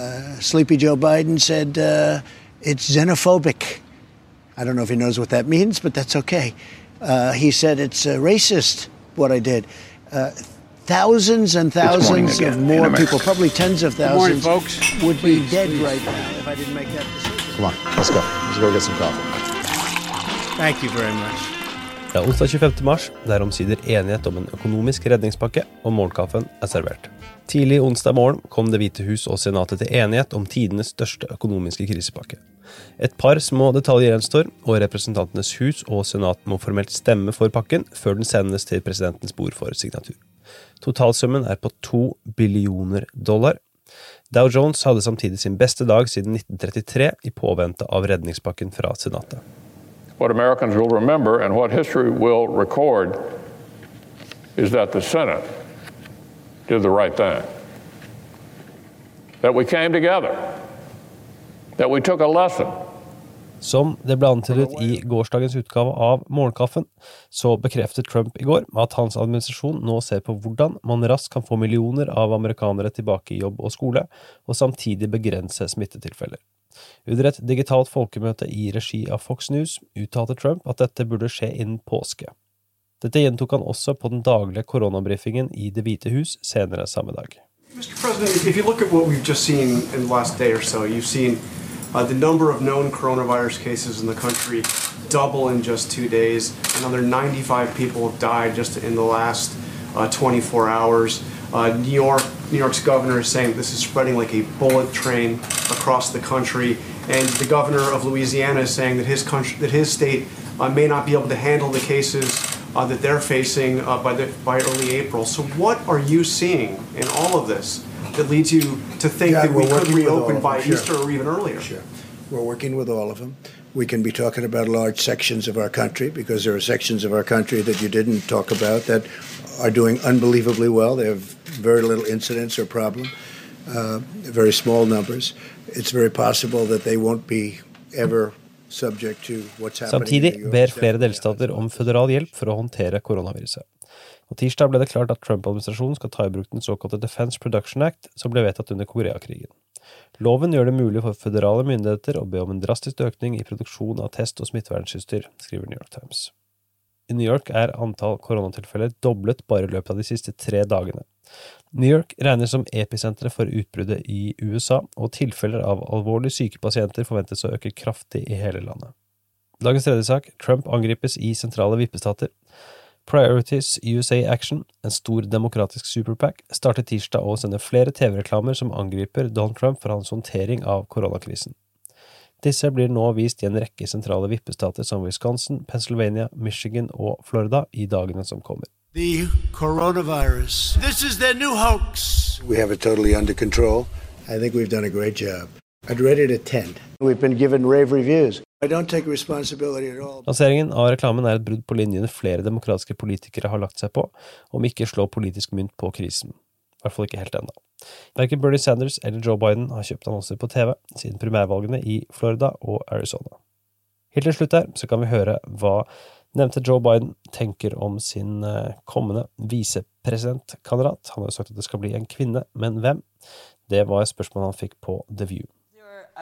Uh, Sleepy Joe Biden said uh, it's xenophobic. I don't know if he knows what that means, but that's okay. Uh, he said it's uh, racist what I did. Uh, thousands and thousands of more people, probably tens of thousands, morning, folks. would be dead please. right now if I didn't make that decision. Come on, let's go. Let's go get some coffee. Thank you very much. Det er onsdag 25. mars. Det er omsider enighet om en økonomisk redningspakke, og morgenkaffen er servert. Tidlig onsdag morgen kom Det hvite hus og Senatet til enighet om tidenes største økonomiske krisepakke. Et par små detaljer gjenstår, og Representantenes hus og Senat må formelt stemme for pakken før den sendes til presidentens bord for signatur. Totalsummen er på to billioner dollar. Dow Jones hadde samtidig sin beste dag siden 1933 i påvente av redningspakken fra Senatet. What Americans will remember and what history will record is that the Senate did the right thing. That we came together. That we took a lesson. Som det ble antydet i gårsdagens utgave av Morgenkaffen, så bekreftet Trump i går at hans administrasjon nå ser på hvordan man raskt kan få millioner av amerikanere tilbake i jobb og skole, og samtidig begrense smittetilfeller. Under et digitalt folkemøte i regi av Fox News uttalte Trump at dette burde skje innen påske. Dette gjentok han også på den daglige koronabrifingen i Det hvite hus senere samme dag. Mr. President, if you look at what we've just seen in the last day or so, you've seen uh, the number of known coronavirus cases in the country double in just two days. Another 95 people have died just in the last uh, 24 hours. Uh, New York, New York's governor is saying this is spreading like a bullet train across the country, and the governor of Louisiana is saying that his country, that his state uh, may not be able to handle the cases uh, that they're facing uh, by the by early April. So, what are you seeing in all of this that leads you to think Yeah, that we could working with all reopen by sure. Easter or even earlier? Sure. We're working with all of them. We can be talking about large sections of our country because there are sections of our country that you didn't talk about that are doing unbelievably well. They have very little incidence or problem, uh, very small numbers. It's very possible that they won't be ever subject to what's happening. Samtidig ber flere delstater om føderal hjelp for å håndtere koronaviruset. Og Tirsdag ble det klart at Trump-administrasjonen skal ta i bruk den såkalte Defense Production Act, som ble vedtatt under Koreakrigen. Loven gjør det mulig for føderale myndigheter å be om en drastisk økning i produksjon av test- og smittevernutstyr, skriver New York Times. I New York er antall koronatilfeller doblet bare i løpet av de siste tre dagene. New York regnes som episenteret for utbruddet i USA, og tilfeller av alvorlig syke pasienter forventes å øke kraftig i hele landet. Dagens tredje sak, Trump angripes i sentrale vippestater. Priorities USA Action, en stor demokratisk superpack, starter tirsdag å sende flere TV-reklamer som angriper Donald Trump for hans håndtering av koronakrisen. Disse blir nå vist i en rekke sentrale vippestater som Wisconsin, Pennsylvania, Michigan og Florida i dagene som kommer. The coronavirus. This is their new hoax. We have it totally under control. I think we've done a great job. I'd rate it a 10. We've been given rave reviews. Lanseringen av reklamen er et brudd på linjene flere demokratiske politikere har lagt seg på, om ikke slå politisk mynt på krisen. I hvert fall ikke helt ennå. Verken Bernie Sanders eller Joe Biden har kjøpt annonser på TV siden primærvalgene i Florida og Arizona. Helt til slutt her så kan vi høre hva nevnte Joe Biden tenker om sin eh, kommende visepresidentkandidat. Han har jo sagt at det skal bli en kvinne, men hvem? Det var et spørsmål han fikk på The View.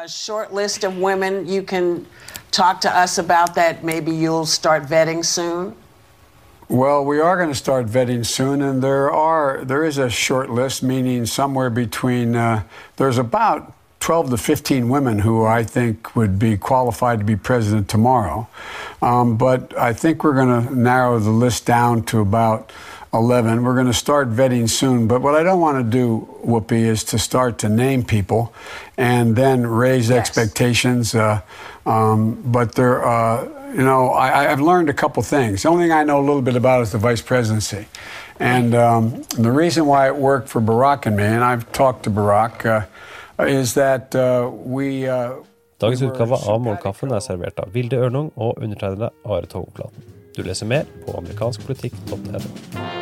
A short list of women you can talk to us about that maybe you'll start vetting soon? Well, we are going to start vetting soon, and there are there is a short list, meaning somewhere between uh, there's about 12 to 15 women who I think would be qualified to be president tomorrow. Um, but I think we're going to narrow the list down to about 11. We're going to start vetting soon. But what I don't want to do, Whoopi, is to start to name people and then raise expectations. Uh, um, but there, uh, you know, I, I've learned a couple things. The only thing I know a little bit about is the vice presidency. And um, the reason why it worked for Barack and me, and I've talked to Barack, uh, is that uh, we. Uh, Dagens we were utgave av simpatico. Morgenkaffen er servert av Vilde Ørnung og undertegnede Are Togoklaten. Du leser mer på amerikanskpolitikk.no.